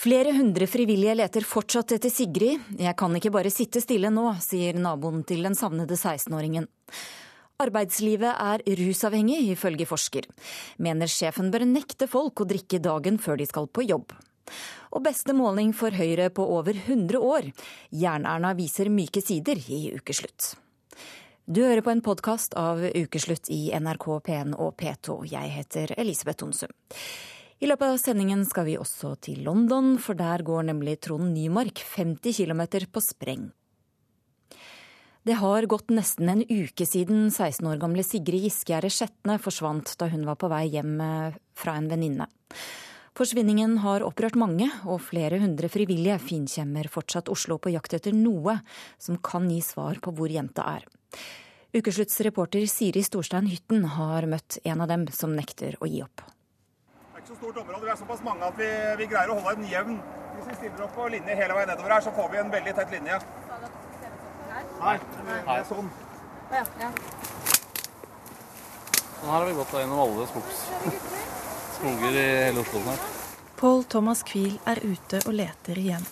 Flere hundre frivillige leter fortsatt etter Sigrid. Jeg kan ikke bare sitte stille nå, sier naboen til den savnede 16-åringen. Arbeidslivet er rusavhengig, ifølge forsker. Mener sjefen bør nekte folk å drikke dagen før de skal på jobb. Og beste måling for Høyre på over 100 år. Jern-Erna viser myke sider i ukeslutt. Du hører på en podkast av Ukeslutt i NRK P1 og P2. Jeg heter Elisabeth Onsum. I løpet av sendingen skal vi også til London, for der går nemlig Trond Nymark 50 km på spreng. Det har gått nesten en uke siden 16 år gamle Sigrid Giskegjerde Skjetne forsvant da hun var på vei hjem eh, fra en venninne. Forsvinningen har opprørt mange, og flere hundre frivillige finkjemmer fortsatt Oslo på jakt etter noe som kan gi svar på hvor jenta er. Ukesluttsreporter Siri Storstein Hytten har møtt en av dem som nekter å gi opp stort område. Vi er såpass mange at vi, vi greier å holde en jevn Hvis vi stiller opp på linje hele veien nedover her, så får vi en veldig tett linje. Nei, det er sånn. Ja, ja. Sånn her har vi gått gjennom alle skogs... skoger i hele Oslo. her. Pål Thomas Kvil er ute og leter igjen.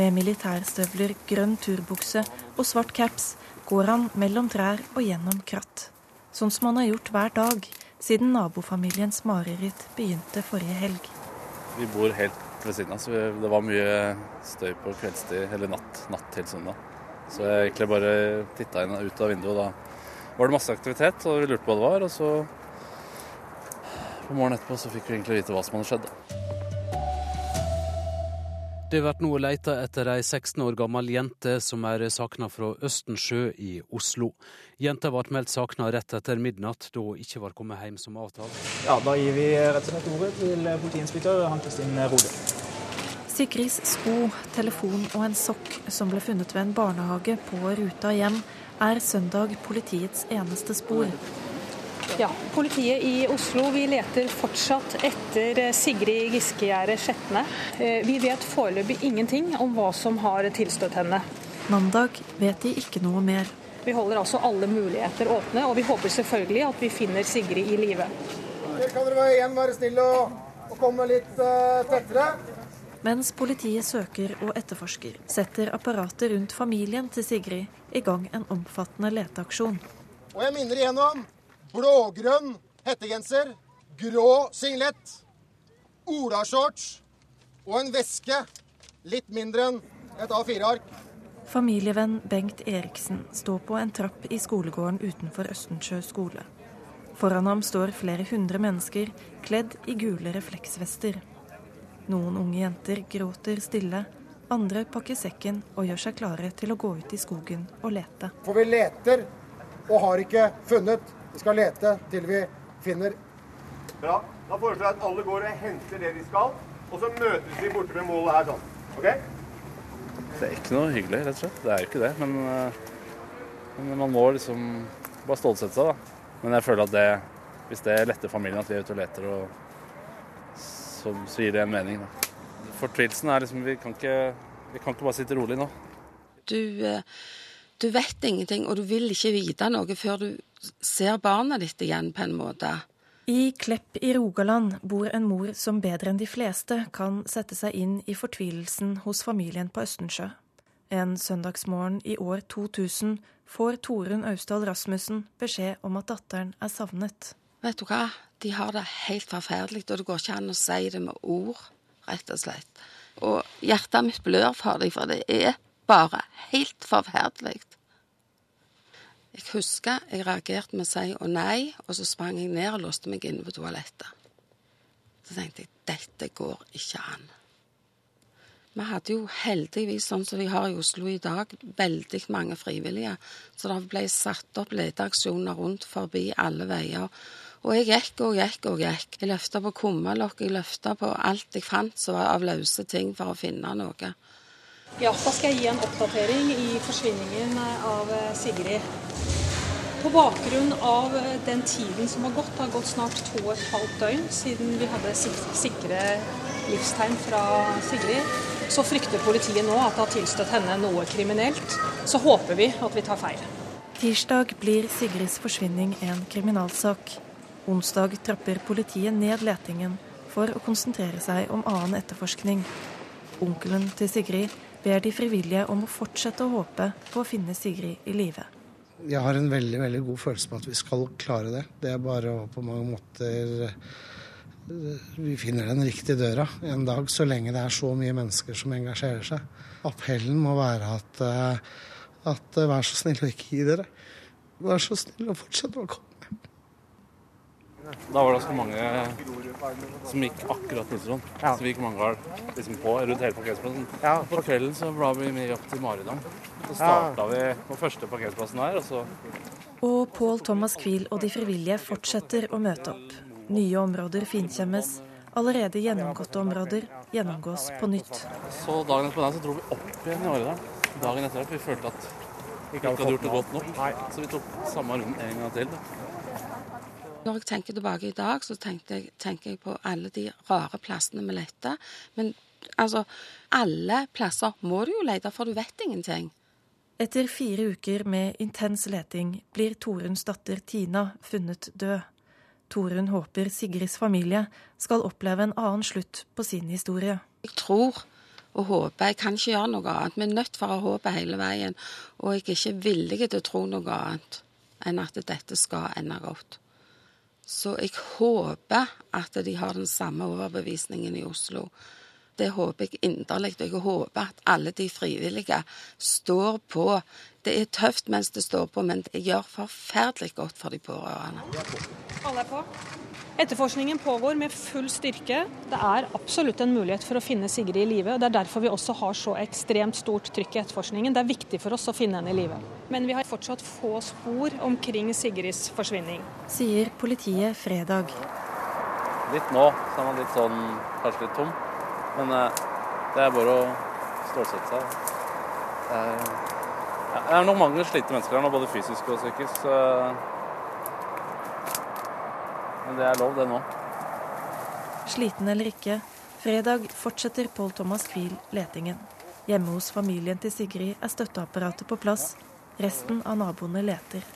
Med militærstøvler, grønn turbukse og svart caps går han mellom trær og gjennom kratt. Sånn som han har gjort hver dag siden nabofamiliens mareritt begynte forrige helg. Vi bor helt ved siden av, så det var mye støy på kveldstid, eller natt, natt til søndag. Så jeg egentlig bare titta ut av vinduet, og da var det masse aktivitet, og vi lurte på hva det var. Og så på morgenen etterpå så fikk vi egentlig vite hva som hadde skjedd. Det blir nå leita etter ei 16 år gammel jente som er savna fra Østensjø i Oslo. Jenta ble meldt savna rett etter midnatt, da hun ikke var kommet hjem som avtalt. Ja, Da gir vi rett og slett ordet til politiinspektør Hann Kristin Rode. Sigrids sko, telefon og en sokk som ble funnet ved en barnehage på ruta hjem, er søndag politiets eneste spor. Ja, Politiet i Oslo vi leter fortsatt etter eh, Sigrid Giskegjerde Skjetne. Eh, vi vet foreløpig ingenting om hva som har tilstøtt henne. Mandag vet de ikke noe mer. Vi holder altså alle muligheter åpne, og vi håper selvfølgelig at vi finner Sigrid i live. Kan dere igjen være snille og, og komme litt uh, tettere? Mens politiet søker og etterforsker, setter apparatet rundt familien til Sigrid i gang en omfattende leteaksjon. Og jeg minner igjen om blågrønn hettegenser, grå singlet, olashorts og en veske litt mindre enn et A4-ark. Familievenn Bengt Eriksen står på en trapp i skolegården utenfor Østensjø skole. Foran ham står flere hundre mennesker kledd i gule refleksvester. Noen unge jenter gråter stille, andre pakker sekken og gjør seg klare til å gå ut i skogen og lete. For vi leter og har ikke funnet. Vi skal lete til vi finner. Bra. Da foreslår jeg at alle går og henter det de skal, og så møtes vi borte ved målet her sånn. OK? Det er ikke noe hyggelig, rett og slett. Det er jo ikke det. Men, eh, men man må liksom bare stålsette seg, da. Men jeg føler at det, hvis det letter familien at vi er ute og leter, og så, så gir det en mening. Da. Fortvilelsen er liksom vi kan, ikke, vi kan ikke bare sitte rolig nå. Du, eh, du vet ingenting, og du vil ikke vite noe før du ser barnet ditt igjen, på en måte. I Klepp i Rogaland bor en mor som bedre enn de fleste kan sette seg inn i fortvilelsen hos familien på Østensjø. En søndagsmorgen i år 2000 får Torunn Austdal Rasmussen beskjed om at datteren er savnet. Vet du hva, de har det helt forferdelig, og det går ikke an å si det med ord, rett og slett. Og hjertet mitt blør for dem, for det er bare helt forferdelig. Jeg husker jeg reagerte med å si å nei, og så sprang jeg ned og låste meg inne på toalettet. Så tenkte jeg dette går ikke an. Vi hadde jo heldigvis, sånn som vi har i Oslo i dag, veldig mange frivillige. Så det ble satt opp leteaksjoner rundt forbi alle veier. Og jeg gikk og gikk og gikk. Jeg løfta på kummelokk, jeg løfta på alt jeg fant av løse ting for å finne noe. Ja, da skal jeg gi en oppdatering i forsvinningen av Sigrid. På bakgrunn av den tiden som har gått, det har gått snart to og et halvt døgn siden vi hadde sikre livstegn fra Sigrid, så frykter politiet nå at det har tilstøtt henne noe kriminelt. Så håper vi at vi tar feil. Tirsdag blir Sigrids forsvinning en kriminalsak. Onsdag trapper politiet ned letingen for å konsentrere seg om annen etterforskning. Onkelen til Sigrid ber de frivillige om å fortsette å håpe på å finne Sigrid i live. Jeg har en veldig veldig god følelse på at vi skal klare det. Det er bare å på mange måter Vi finner den riktige døra en dag, så lenge det er så mye mennesker som engasjerer seg. Appellen må være at, eh, at eh, vær så snill å ikke gi dere. Vær så snill å fortsette å komme. Da var det ganske mange som gikk akkurat plutselig. Ja. Så vi gikk mange liksom på rundt hele parkeringsplassen. Ja. På kvelden så ble vi med opp til Maridam. Så starta vi på første parkeringsplassen her, og så Og Pål Thomas Quiel og de frivillige fortsetter å møte opp. Nye områder finkjemmes. Allerede gjennomgåtte områder gjennomgås på nytt. Så dagen etterpå den så dro vi opp igjen i Åredal. Dagen etter at vi følte at vi ikke hadde gjort det godt nok. Så vi tok samme runden en gang til. Når jeg tenker tilbake i dag, så jeg, tenker jeg på alle de rare plassene vi lette. Men altså, alle plasser må du jo lete, for du vet ingenting. Etter fire uker med intens leting blir Toruns datter Tina funnet død. Torunn håper Sigrids familie skal oppleve en annen slutt på sin historie. Jeg tror og håper. Jeg kan ikke gjøre noe annet. Vi er nødt for å ha håpet hele veien. Og jeg er ikke villig til å tro noe annet enn at dette skal ende godt. Så jeg håper at de har den samme overbevisningen i Oslo. Det håper jeg inderlig. Og jeg håper at alle de frivillige står på. Det er tøft mens det står på, men det gjør forferdelig godt for de pårørende. Alle er på. Etterforskningen pågår med full styrke. Det er absolutt en mulighet for å finne Sigrid i live. Det er derfor vi også har så ekstremt stort trykk i etterforskningen. Det er viktig for oss å finne henne i live. Men vi har fortsatt få spor omkring Sigrids forsvinning. Sier politiet fredag. Litt nå så er man litt sånn kanskje litt tom. Men eh, det er bare å stålsette seg. Det er, det er nok mange slitne mennesker her nå, både fysisk og psykisk. Så men det er lov, det nå. Sliten eller ikke, fredag fortsetter Pål Thomas Kvil letingen. Hjemme hos familien til Sigrid er støtteapparatet på plass. Resten av naboene leter.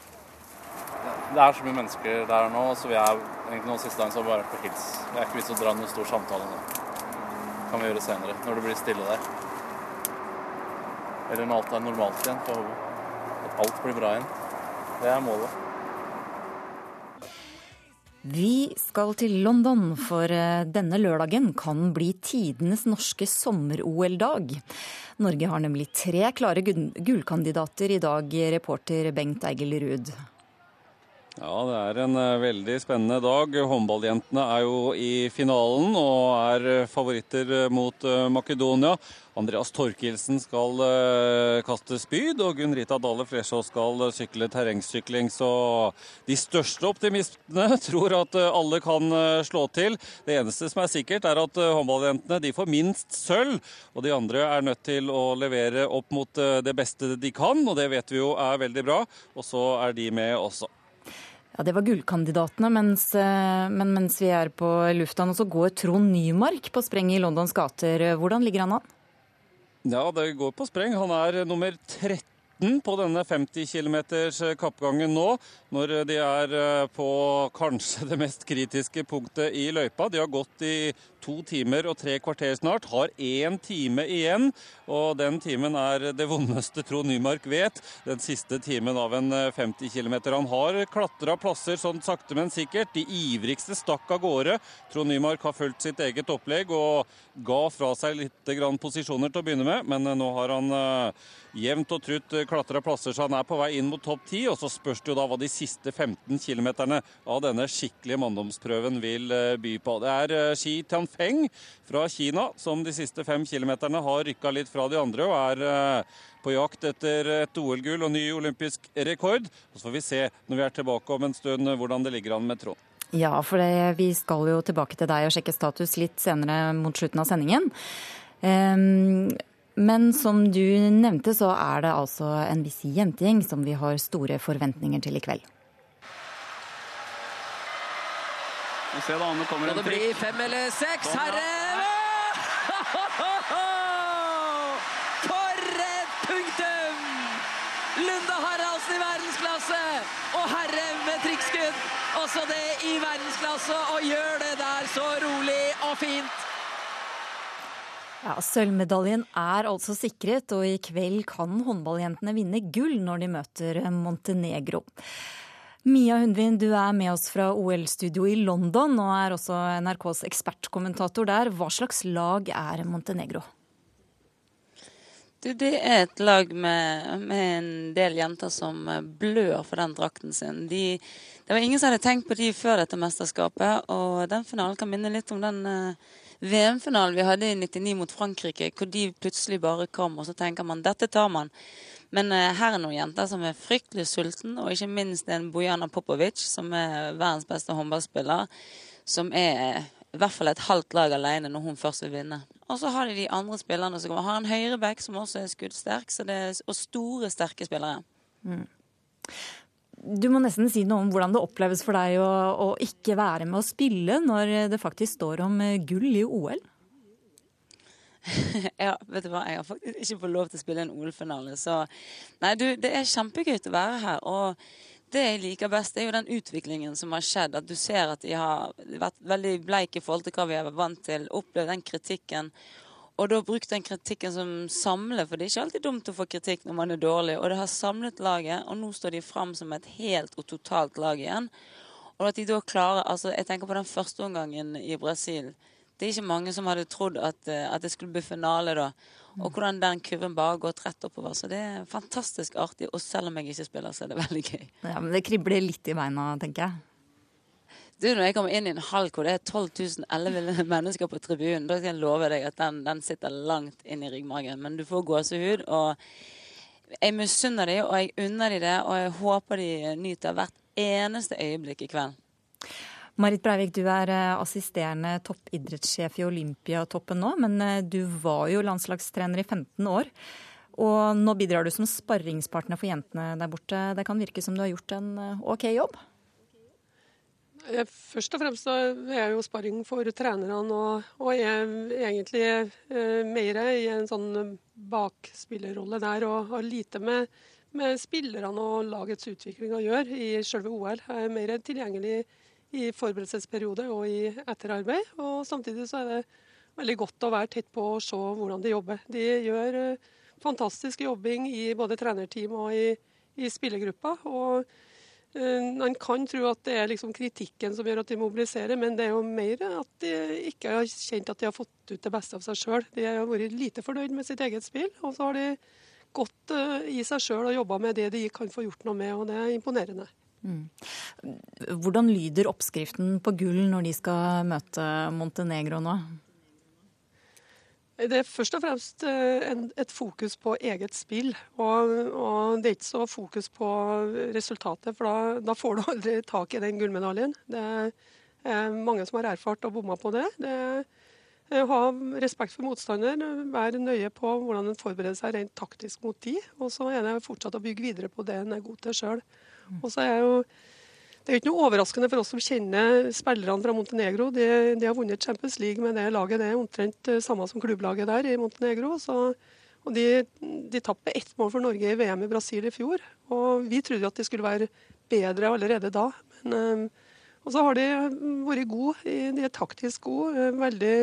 Det er så mye mennesker der nå, så vi er egentlig nå siste dagen så bare på hils. Jeg har ikke vits å dra noen stor samtale nå. Det kan vi gjøre senere, når det blir stille der. Eller når alt er normalt igjen. For at alt blir bra igjen. Det er målet. Vi skal til London, for eh, denne lørdagen kan bli tidenes norske sommer-OL-dag. Norge har nemlig tre klare gullkandidater i dag, reporter Bengt Eigil Ruud. Ja, det er en eh, veldig spennende dag. Håndballjentene er jo i finalen og er eh, favoritter mot Makedonia. Andreas Torkelsen skal kaste spyd, og Gunn Rita Dale Flesjå skal sykle terrengsykling. Så de største optimistene tror at alle kan slå til. Det eneste som er sikkert, er at håndballjentene får minst sølv. Og de andre er nødt til å levere opp mot det beste de kan, og det vet vi jo er veldig bra. Og så er de med også. Ja, Det var gullkandidatene, mens, men mens vi er på lufta nå, så går Trond Nymark på spreng i Londons gater. Hvordan ligger han an? Ja, det går på spreng. Han er nummer 13 på denne 50 km kappgangen nå, når de er eh, på kanskje det mest kritiske punktet i løypa. De har gått i to timer og tre kvarter snart, har én time igjen. Og den timen er det vondeste Trond Nymark vet. Den siste timen av en 50 eh, km. Han har klatra plasser sånn sakte, men sikkert. De ivrigste stakk av gårde. Trond Nymark har fulgt sitt eget opplegg og ga fra seg litt posisjoner til å begynne med, men eh, nå har han uh, jevnt og trutt klatra plasser, så han er på vei inn mot topp ti. Og så spørs det jo da hva de siste 15 km av denne skikkelige manndomsprøven vil by på. Det er uh, Xi Tianfeng fra Kina som de siste fem kilometerne har rykka litt fra de andre og er på jakt etter et OL-gull og ny olympisk rekord. Og så får vi se når vi er tilbake om en stund hvordan det ligger an med Trond. Ja, for det, vi skal jo tilbake til deg og sjekke status litt senere mot slutten av sendingen. Um, men som du nevnte, så er det altså en viss jentegjeng som vi har store forventninger til i kveld. Se da, nå kommer det blir fem eller seks. Herre! For et punktum! Lunde Haraldsen i verdensklasse og herre med trikkskudd også det i verdensklasse, og gjør det der så rolig og fint. Ja, Sølvmedaljen er altså sikret, og i kveld kan håndballjentene vinne gull når de møter Montenegro. Mia Hundvin, du er med oss fra OL-studio i London og er også NRKs ekspertkommentator der. Hva slags lag er Montenegro? Du, det er et lag med, med, en del jenter som blør for den drakten sin. De, det var ingen som hadde tenkt på de før dette mesterskapet, og den finalen kan minne litt om den uh, VM-finalen vi hadde i 99 mot Frankrike, hvor de plutselig bare kom, og så tenker man dette tar man. Men uh, her er noen jenter som er fryktelig sulten, og ikke minst en Bojana Popovic, som er verdens beste håndballspiller, som er i hvert fall et halvt lag alene når hun først vil vinne. Og så har de de andre spillerne som har en høyreback som også er skuddsterk, er, og store, sterke spillere. Mm. Du må nesten si noe om hvordan det oppleves for deg å, å, ikke være med å spille når det faktisk står om eh, gull i OL? ja, vet du hva. Jeg har faktisk ikke fått lov til å spille en OL-finale, så Nei, du, det er kjempegøy å være her. og det jeg liker best, det er jo den utviklingen som har skjedd. At du ser at de har vært veldig bleike i forhold til hva vi har vært vant til. Opplevd den kritikken. Og da brukt den kritikken som samler, for det er ikke alltid dumt å få kritikk når man er dårlig. Og det har samlet laget, og nå står de fram som et helt og totalt lag igjen. Og at de da klarer altså Jeg tenker på den første omgangen i Brasil. Det er ikke mange som hadde trodd at, eh, at det skulle bli finale da. Og hvordan den kurven bare har gått rett oppover. Så det er fantastisk artig. Og selv om jeg ikke spiller, så er det veldig gøy. Ja, Men det kribler litt i beina, tenker jeg. Du, Når jeg kommer inn i en hall hvor det er 12 000 mennesker på tribunen, da skal jeg love deg at den, den sitter langt inn i ryggmargen. Men du får gåsehud. Og jeg misunner dem, og jeg unner dem det. Og jeg håper de nyter hvert eneste øyeblikk i kveld. Marit Breivik, du er eh, assisterende toppidrettssjef i Olympiatoppen nå, men eh, du var jo landslagstrener i 15 år. Og nå bidrar du som sparringspartner for jentene der borte. Det kan virke som du har gjort en eh, OK jobb? Først og fremst er jeg jo sparring for trenerne, og, og er egentlig eh, mer i en sånn bakspillerrolle der. Og har lite med, med spillerne og lagets utvikling å gjøre i selve OL. Jeg er mer tilgjengelig i forberedelsesperiode og i etterarbeid. Og samtidig så er det veldig godt å være tett på og se hvordan de jobber. De gjør eh, fantastisk jobbing i både trenerteam og i, i spillergruppa. og Man kan tro at det er liksom kritikken som gjør at de mobiliserer, men det er jo mer at de ikke har kjent at de har fått ut det beste av seg sjøl. De har vært lite fornøyd med sitt eget spill, og så har de gått uh, i seg sjøl og jobba med det de kan få gjort noe med, og det er imponerende. Mm. Hvordan lyder oppskriften på gull når de skal møte Montenegro nå? Det er først og fremst eh, et fokus på eget spill. Og, og, det er ikke så fokus på resultatet, for da, da får du aldri tak i den gullmedaljen. Det er mange som har erfart og bomma på det. det ha respekt for motstander, være nøye på hvordan en forbereder seg rent taktisk mot de. Og så er det fortsatt å bygge videre på det en er god til sjøl. Og så er jo det er ikke noe overraskende for oss som kjenner spillerne fra Montenegro. De, de, har vunnet Champions League med det laget. Det er omtrent eh, samme som klubblaget der i Montenegro. Så, og de, de tapte ett mål for Norge i VM i Brasil i fjor. Og vi trodde at de skulle være bedre allerede da. Men, um, og så har de vært gode. De er taktisk gode. Veldig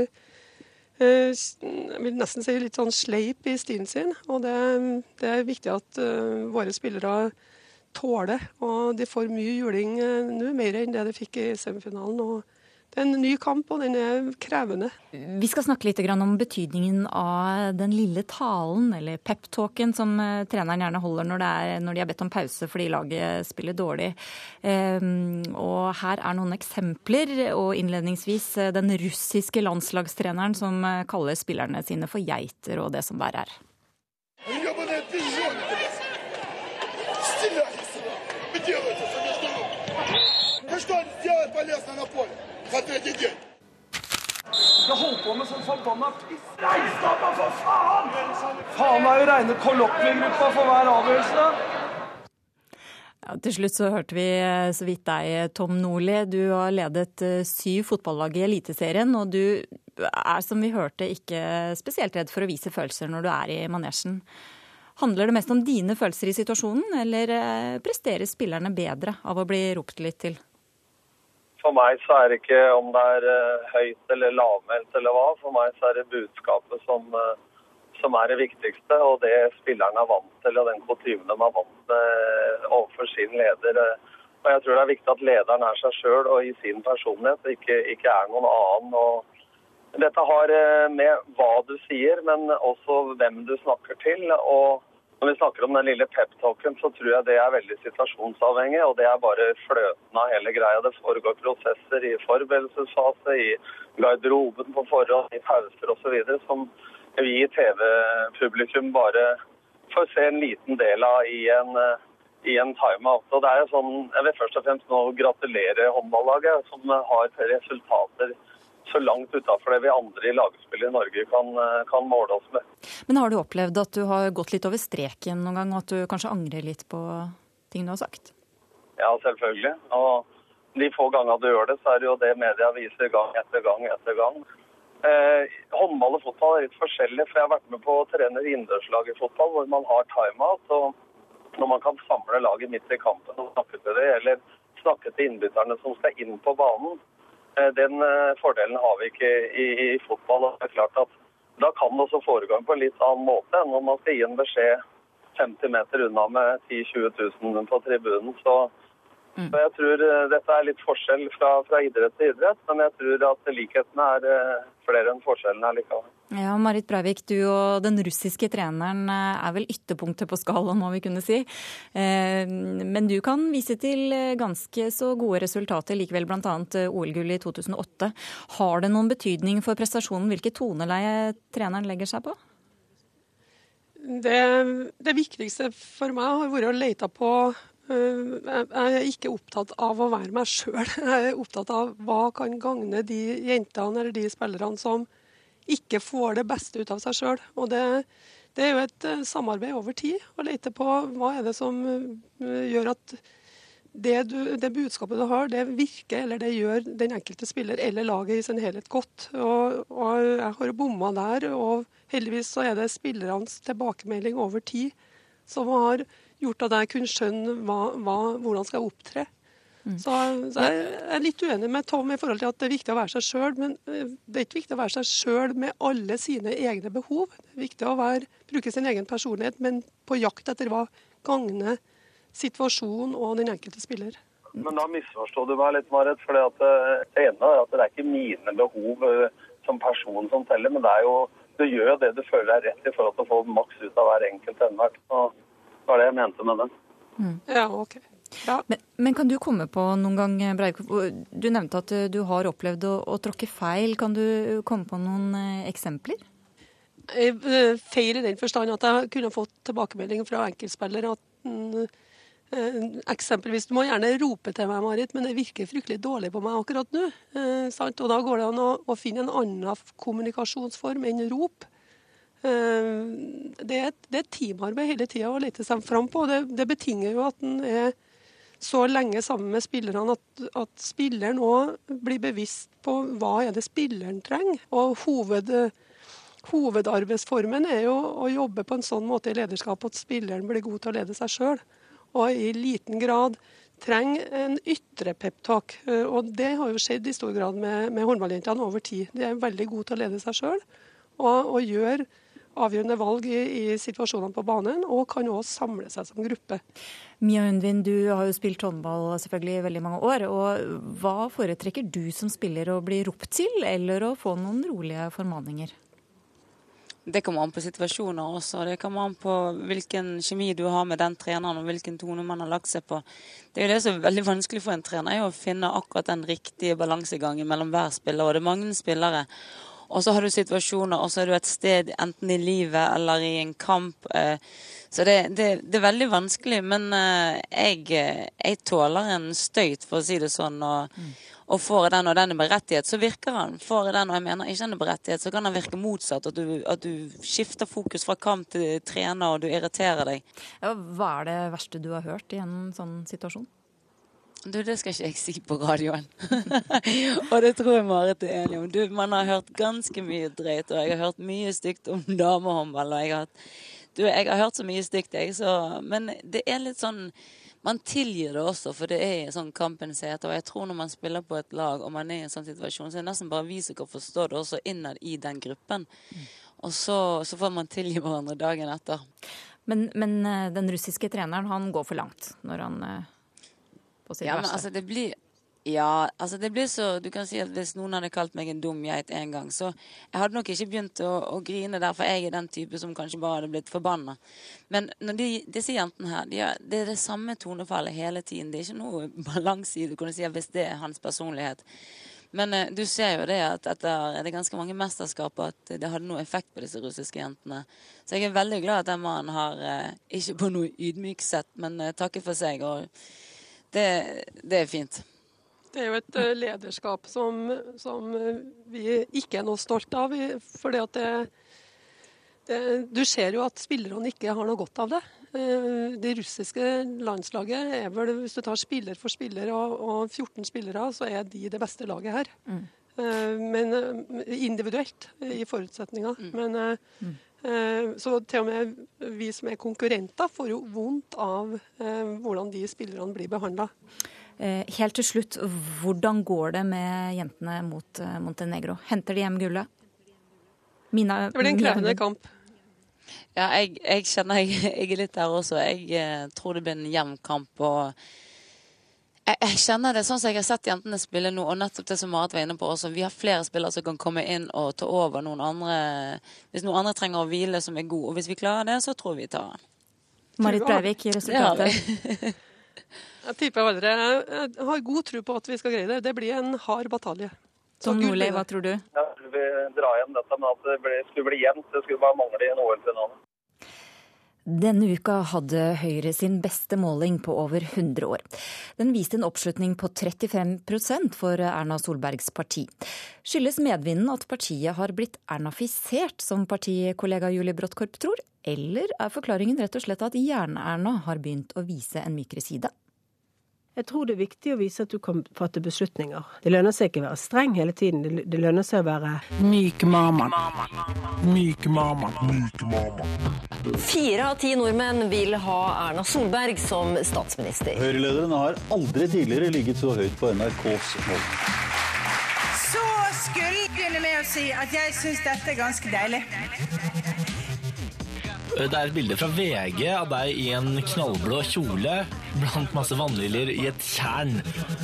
jeg vil nesten si litt sånn sleip i stilen sin. Og det, det er viktig at våre spillere tåler. Og de får mye juling eh, nå, mer enn det de fikk i semifinalen. og det er en ny kamp, og den er krevende. Vi skal snakke litt om betydningen av den lille talen, eller peptalken, som eh, treneren gjerne holder når, er, når, de har bedt om pause fordi laget spiller dårlig. Ehm, og her er noen eksempler, og innledningsvis eh, den russiske landslagstreneren som kaller spillerne sine for geiter og det som verre er. Что сделать полезно на поле за третий день? Skal holde på med sånn forbanna piss. Reis deg opp, for faen! Faen meg jo reine kollokviegruppa for hver avgjørelse. Ja, til slutt så hørte vi eh, så vidt deg, Tom Nordli. Du har ledet eh, syv fotballag i Eliteserien, og du er, som vi hørte, ikke spesielt redd for å vise følelser når du er i manesjen. Handler det mest om dine følelser i situasjonen, eller eh, presterer spillerne bedre av å bli ropt litt til? For meg så er det ikke om det er eh, høyt eller lavmælt eller hva. For meg så er det budskapet som, eh, som er det viktigste, og det spilleren er vant til, og den kutymen de er vant til overfor sin leder. Og jeg tror det er viktig at lederen er seg sjøl og i sin personlighet, ikke, ikke er noen annen. Og dette har med hva du sier, men også hvem du snakker til. og når vi snakker om den lille peptalken, så tror jeg det er veldig situasjonsavhengig. Og det er bare fløten av hele greia. Det foregår prosesser i forberedelsesfase, i garderoben på forhånd, i pauser osv. som vi i TV-publikum bare får se en liten del av i en, i en timeout. Og det er jo sånn, Jeg vil først og fremst nå gratulere håndballaget, som har resultater så langt utafor det vi andre i lagspillet i Norge kan, kan, måle oss med. Men har du opplevd at du har gått litt over streken noen gang, og at du kanskje angrer litt på ting du har sagt? Ja, selvfølgelig. Og de få gangene du gjør det, så er det jo det media viser gang etter gang etter gang. Eh, håndball og fotball er litt forskjellig, for jeg har vært med på å trene innendørslag i fotball, hvor man har timeout. og Når man kan samle laget midt i kampen og snakke til det, eller snakke til innbytterne som skal inn på banen, Eh, den eh, fordelen har vi ikke i, i fotball. og det er klart at Da kan det også foregå på en litt annen måte enn om man skal gi en beskjed 50 meter unna med 10 000-20 000 på tribunen. Så, mm. så, jeg tror eh, dette er litt forskjell fra, fra idrett til idrett, men jeg tror at likhetene er flere enn forskjellene er likevel. Ja, Marit Breivik, du og den russiske treneren eh, er vel ytterpunktet på skalaen, må vi kunne si. Eh, men du kan vise til eh, ganske så gode resultater likevel, bl.a. OL-gull i 2008. Har det noen betydning for prestasjonen hvilket toneleie treneren legger seg på? Det, det viktigste for meg har vært å lete på jeg er ikke opptatt av å være meg sjøl. Jeg er opptatt av hva kan gagne de jentene eller de spillerne som ikke får det beste ut av seg sjøl. Og det, det, er jo et eh, samarbeid over tid å lete på hva er det som eh, gjør at det, du, det, budskapet du har, det virker, eller det gjør den enkelte spiller eller laget i sin helhet godt. Og, og jeg har bomma der, og heldigvis så er det spillernes tilbakemelding over tid som har gjort at jeg kunne skjønne hva, hva, hvordan skal jeg opptre. Mm. Så, så, jeg er litt uenig med Tom i forhold til at det er viktig å være seg sjøl. Men eh, det er ikke viktig å være seg sjøl med alle sine egne behov. Det er viktig å være, bruke sin egen personlighet, men på jakt etter hva gagner situasjonen og den enkelte spiller. Men da misforstår du meg litt, Marit. For det, eh, ene er at det er ikke mine behov eh, som person som teller, men det er jo du gjør det du føler er rett i forhold til å få maks ut av hver enkelt enhver. Og det var det jeg mente med den. Mm. Ja, ok. Ja. Men, men, kan du komme på noen gang, Breivik, du nevnte at du har opplevd å, å tråkke feil. Kan du komme på noen eh, eksempler? Eh, feil i den forstand at jeg kunne fått tilbakemelding fra enkeltspillere at mm, eh, Eksempelvis, Du må gjerne rope til meg, Marit, men det virker fryktelig dårlig på meg akkurat nå. Eh, og Da går det an å, å, finne en annen kommunikasjonsform enn rop. Eh, det, er, det er teamarbeid hele tida å lete seg fram på. Det, det betinger jo at en er så lenge sammen med spillerne at, at spilleren òg blir bevisst på hva er det spilleren trenger. Og hoved, hovedarbeidsformen er jo å jobbe på en sånn måte i lederskap at spilleren blir god til å lede seg sjøl. Og i liten grad trenger en ytre peptalk. Og det har jo skjedd i stor grad med, med håndballjentene over tid. De er veldig gode til å lede seg sjøl og, og gjør avgjørende valg i, i situasjonene på banen, og kan også samle seg som gruppe. Mia Undvin, du har jo spilt håndball selvfølgelig i veldig mange år. og Hva foretrekker du som spiller, å bli ropt til, eller å få noen rolige formaninger? Det kommer an på situasjoner også. Det kommer an på hvilken kjemi du har med den treneren og hvilken tone man har lagt seg på. Det er jo det som er veldig vanskelig for en trener, er å finne akkurat den riktige balansegangen mellom hver spiller. Og det er mange spillere. Og så har du situasjoner, og så er du et sted enten i livet eller i en kamp. Eh, så det, det, det er veldig vanskelig. Men eh, jeg, eh, jeg, tåler en støyt, for å si det sånn. Og, mm. og får jeg den, og den er berettiget, så virker han. Får jeg den, og jeg mener ikke den er berettiget, så kan den virke motsatt. At du, at du skifter fokus fra kamp til trener, og du irriterer deg. Hva er det verste du har hørt i en sånn situasjon? Du, det skal ikke jeg si på radioen. og det tror jeg Marit er enig om. Du, man har hørt ganske mye drøyt, og jeg har hørt mye stygt om damehåndball. Og jeg har, du, jeg har hørt så mye stygt, jeg, så Men det er litt sånn man tilgir det også, for det er sånn kampens hete. Og jeg tror når man spiller på et lag og man er i en sånn situasjon, så er det nesten bare vi som kan forstå det også innad i den gruppen. Og så, så får man tilgi hverandre dagen etter. Men, men, eh, den russiske treneren han går for langt når han eh, på sitt ja, men altså det blir ja, altså det blir så Du kan si at hvis noen hadde kalt meg en dum geit en gang, så jeg hadde nok ikke begynt å, å grine der, for jeg er den type som kanskje bare hadde blitt forbanna. Men de, disse jentene her, de er, det er det samme tonefallet hele tiden. Det er ikke noe balanse i det, kunne si, hvis det er hans personlighet. Men eh, du ser jo det at etter det er ganske mange mesterskap at det hadde noe effekt på disse russiske jentene. Så jeg er veldig glad at den mannen har, eh, ikke på noe ydmyk sett, men eh, takket for seg. Og det, det er fint. Det er jo et eh, lederskap som, som eh, vi ikke er noe stolt av. fordi at det, det, Du ser jo at spillerne ikke har noe godt av det. Eh, Det russiske landslaget er vel, hvis du tar spiller for spiller og, og 14 spillere, så er de det beste laget her. Mm. Men individuelt i forutsetninga. Men eh, eh, så til og med vi som er konkurrenter, får jo vondt av eh, hvordan de spillerne blir behandla. Eh, Helt til slutt, hvordan går det med jentene mot eh, Montenegro? Henter de hjem gullet? Mina, Det blir en krevende kamp. Ja, jeg, jeg kjenner jeg, jeg er litt der også. Jeg eh, tror det blir en jevn kamp. og jeg, jeg kjenner det sånn som jeg har sett jentene spille nå, og nettopp det som Marit var inne på også. Vi har flere spillere som kan komme inn og ta over noen andre Hvis noen andre trenger å hvile som er god. Og hvis vi klarer det, så tror vi vi tar den. Marit Breivik, gir resultatet. Jeg tipper aldri. Jeg har god tro på at vi skal greie det. Det blir en hard batalje. Så Tom Nordli, hva tror du? Jeg tror vi drar igjen dette, men at det skulle bli jevnt, det skulle bare mangle i en OL-finale. Denne uka hadde Høyre sin beste måling på over 100 år. Den viste en oppslutning på 35% for Erna Solbergs parti. Skyldes medvinden at partiet har blitt ernafisert, som partikollega Julie Bråttkorp tror? Eller er forklaringen rett og slett at Jern-Erna har begynt å vise en mykere side? Jeg tror det er viktig å vise at du kan fatte beslutninger. Det lønner seg ikke å være streng hele tiden. Det- lønner seg å være myk mamma. Myk mamma. Myk mamma. Fire av ti nordmenn vil ha Erna Solberg som statsminister. Høyrelederen har aldri tidligere ligget så høyt på NRKs mål. Så skulle jeg begynne med å si at jeg syns dette er ganske deilig. Det er et bilde fra VG av deg i en knallblå kjole blant masse vannliljer i et tjern.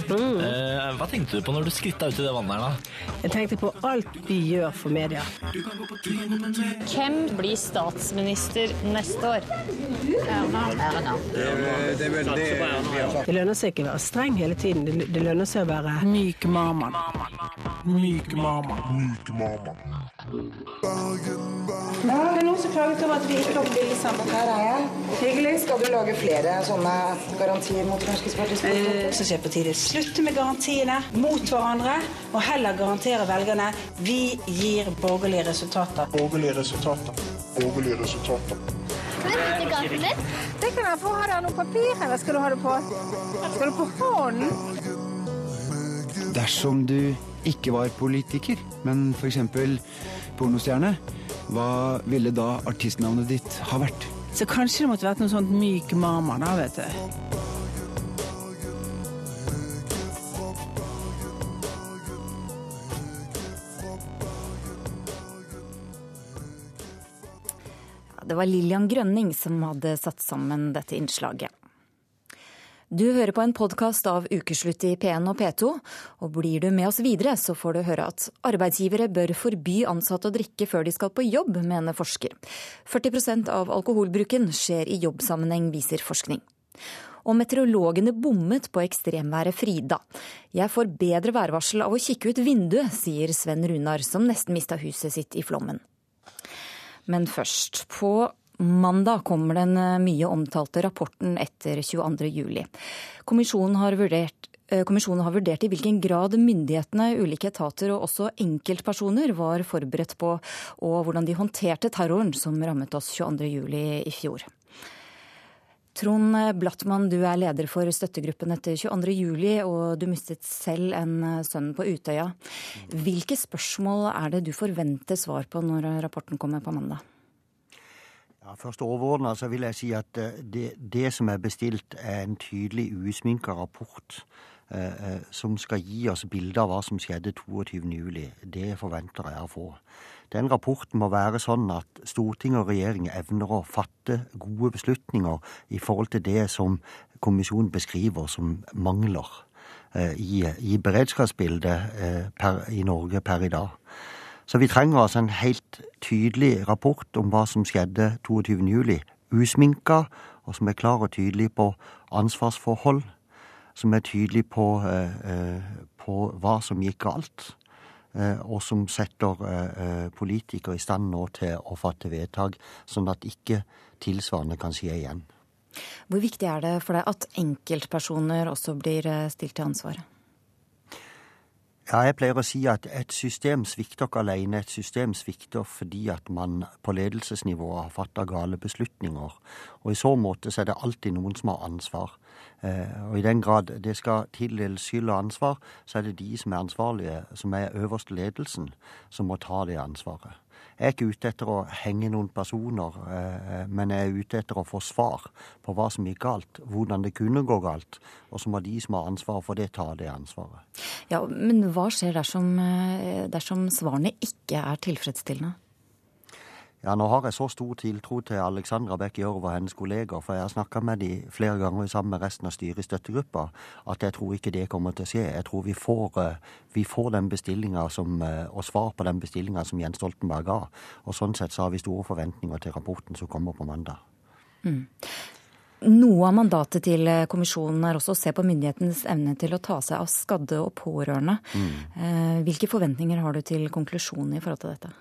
Eh, Hva tenkte du på når du skritta ut i det vannet her, da? Jeg tenkte på alt vi gjør for media. Hvem blir statsminister neste år? Erna. Erna. Det lønner seg ikke å være streng hele tiden. Det det lønner seg å være myk mamma. Myk mamma. Myk mamma. Det er noen som klaget over at vi ikke er jeg. Hyggelig. Skal du lage flere sånne garantier mot Fremskrittspartiets politikk? Eh, så jeg på tide. Slutte med garantiene mot hverandre, og heller garantere velgerne vi gir borgerlige resultater. Borgerlige resultater. Borgerlige resultater. Det kan jeg få. Har du noe papir, eller skal du ha det på? Skal du på hånden? Dersom du ikke var politiker, men f.eks. pornostjerne, hva ville da artistnavnet ditt ha vært? Så kanskje det måtte vært noe sånt myk mamma, da, vet du. Det var Lillian Grønning som hadde satt sammen dette innslaget. Du hører på en podkast av Ukeslutt i P1 og P2, og blir du med oss videre, så får du høre at arbeidsgivere bør forby ansatte å drikke før de skal på jobb, mener forsker. 40% av alkoholbruken skjer i jobbsammenheng, viser forskning. Og meteorologene bommet på ekstremværet Frida. Jeg får bedre værvarsel av å kikke ut vinduet, sier Sven Runar, som nesten mista huset sitt i flommen. Men først. På mandag kommer den eh, mye omtalte rapporten etter 22. juli. Kommisjonen har vurdert eh, Kommisjonen har vurdert i hvilken grad myndighetene, ulike etater og også enkeltpersoner var forberedt på, og hvordan de håndterte terroren som rammet oss 22.07. i fjor. Trond Blattmann, du er leder for støttegruppen etter 22.07, og du mistet selv en eh, sønn på Utøya. Hvilke spørsmål er det du forventer svar på når rapporten kommer på mandag? Ja, først overordna så vil jeg si at eh, det, det, som er bestilt, er en tydelig usminka rapport eh, eh, som skal gi oss bilde av hva som skjedde 22.07. Det forventer jeg å få. Den rapporten må være sånn at storting og regjering evner å fatte gode beslutninger i forhold til det som kommisjonen beskriver som mangler eh, i, i, beredskapsbildet eh, per, i Norge per i dag. Så vi trenger altså en helt tydelig rapport om hva som skjedde 22.07. Usminka, og som er klar og tydelig på ansvarsforhold. Som er tydelig på, eh, eh, på hva som gikk galt. Eh, og som setter politikere i stand nå til å fatte vedtak, sånn at ikke tilsvarende kan skje igjen. Hvor viktig er det for deg at enkeltpersoner også blir stilt til ansvar? Ja, jeg pleier å si at et system svikter ikke alene. Et system svikter fordi at man på ledelsesnivået har fatta gale beslutninger. Og i så måte så er det alltid noen som har ansvar. Eh, og i den grad det skal tildeles skyld og ansvar, så er det de som er ansvarlige, som er øverste ledelsen, som må ta det ansvaret. Jeg er ikke ute etter å henge noen personer, eh, men jeg er ute etter å få svar på hva som gikk galt, hvordan det kunne gå galt. Og så må de som har ansvaret for det, ta det ansvaret. Ja, Men hva skjer dersom, eh, dersom svarene ikke er tilfredsstillende? Ja, nå har jeg så stor tiltro til Alexandra Bech Gjørv og hennes kolleger, for jeg har snakka med de flere ganger sammen med resten av styret i støttegruppa, at jeg tror ikke det kommer til å skje. Jeg tror vi får, eh, vi får den bestillinga eh, og svar på den bestillinga som Jens Stoltenberg ga. Og sånn sett så har vi store forventninger til rapporten som kommer på mandag. Mm. Noe av mandatet til eh, kommisjonen er også å se på myndighetens evne til å ta seg av skadde og pårørende. Mm. Hvilke forventninger har du til konklusjonen i forhold til dette?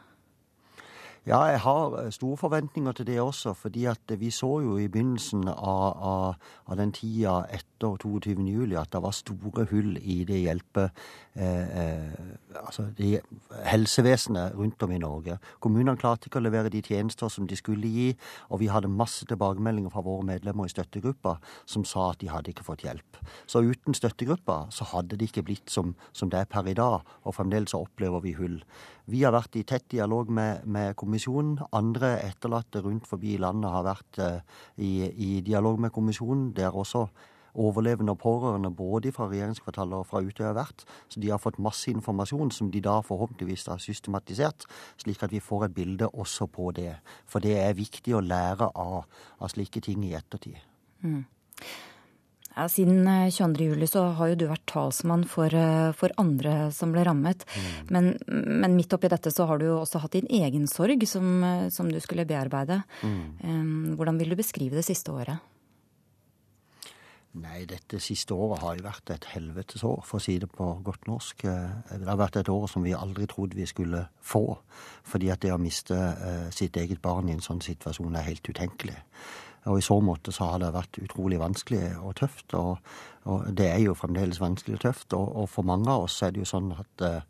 Ja, jeg har eh, store forventninger til det også. fordi at vi så jo i begynnelsen av, av, av den tida etter 22.07 at det var store hull i det hjelpe eh, eh, altså det helsevesenet rundt om i Norge. Kommunene klarte ikke å levere de tjenester som de skulle gi, og vi hadde masse tilbakemeldinger fra våre medlemmer i støttegruppa som sa at de hadde ikke fått hjelp. Så uten støttegruppa så hadde det ikke blitt som, som det er per i dag, og fremdeles opplever vi hull. Vi har vært i tett dialog med, med kommisjonen. Andre etterlatte rundt forbi landet har vært eh, i, i, dialog med kommisjonen. Der også overlevende og pårørende både fra regjeringskvartalet og fra Utøya har vært. Så de har fått masse informasjon som de da forhåpentligvis har systematisert, slik at vi får et bilde også på det. For det er viktig å lære av, av slike ting i ettertid. Mm. Ja, siden 22.07 eh, så har jo du vært talsmann for, eh, for andre som ble rammet. Mm. Men, men, midt oppi dette så har du jo også hatt din egen sorg som, eh, som du skulle bearbeide. Mm. Hvordan vil du beskrive det siste året? Nei, dette siste året har jo vært et helvetesår, for å si det på godt norsk. Det har vært et år som vi aldri trodde vi skulle få. Fordi at det å miste sitt eget barn i en sånn situasjon er helt utenkelig. Og i så måte så har det vært utrolig vanskelig og tøft. Og, og det er jo fremdeles vanskelig og tøft. Og, og, for mange av oss er det jo sånn at eh,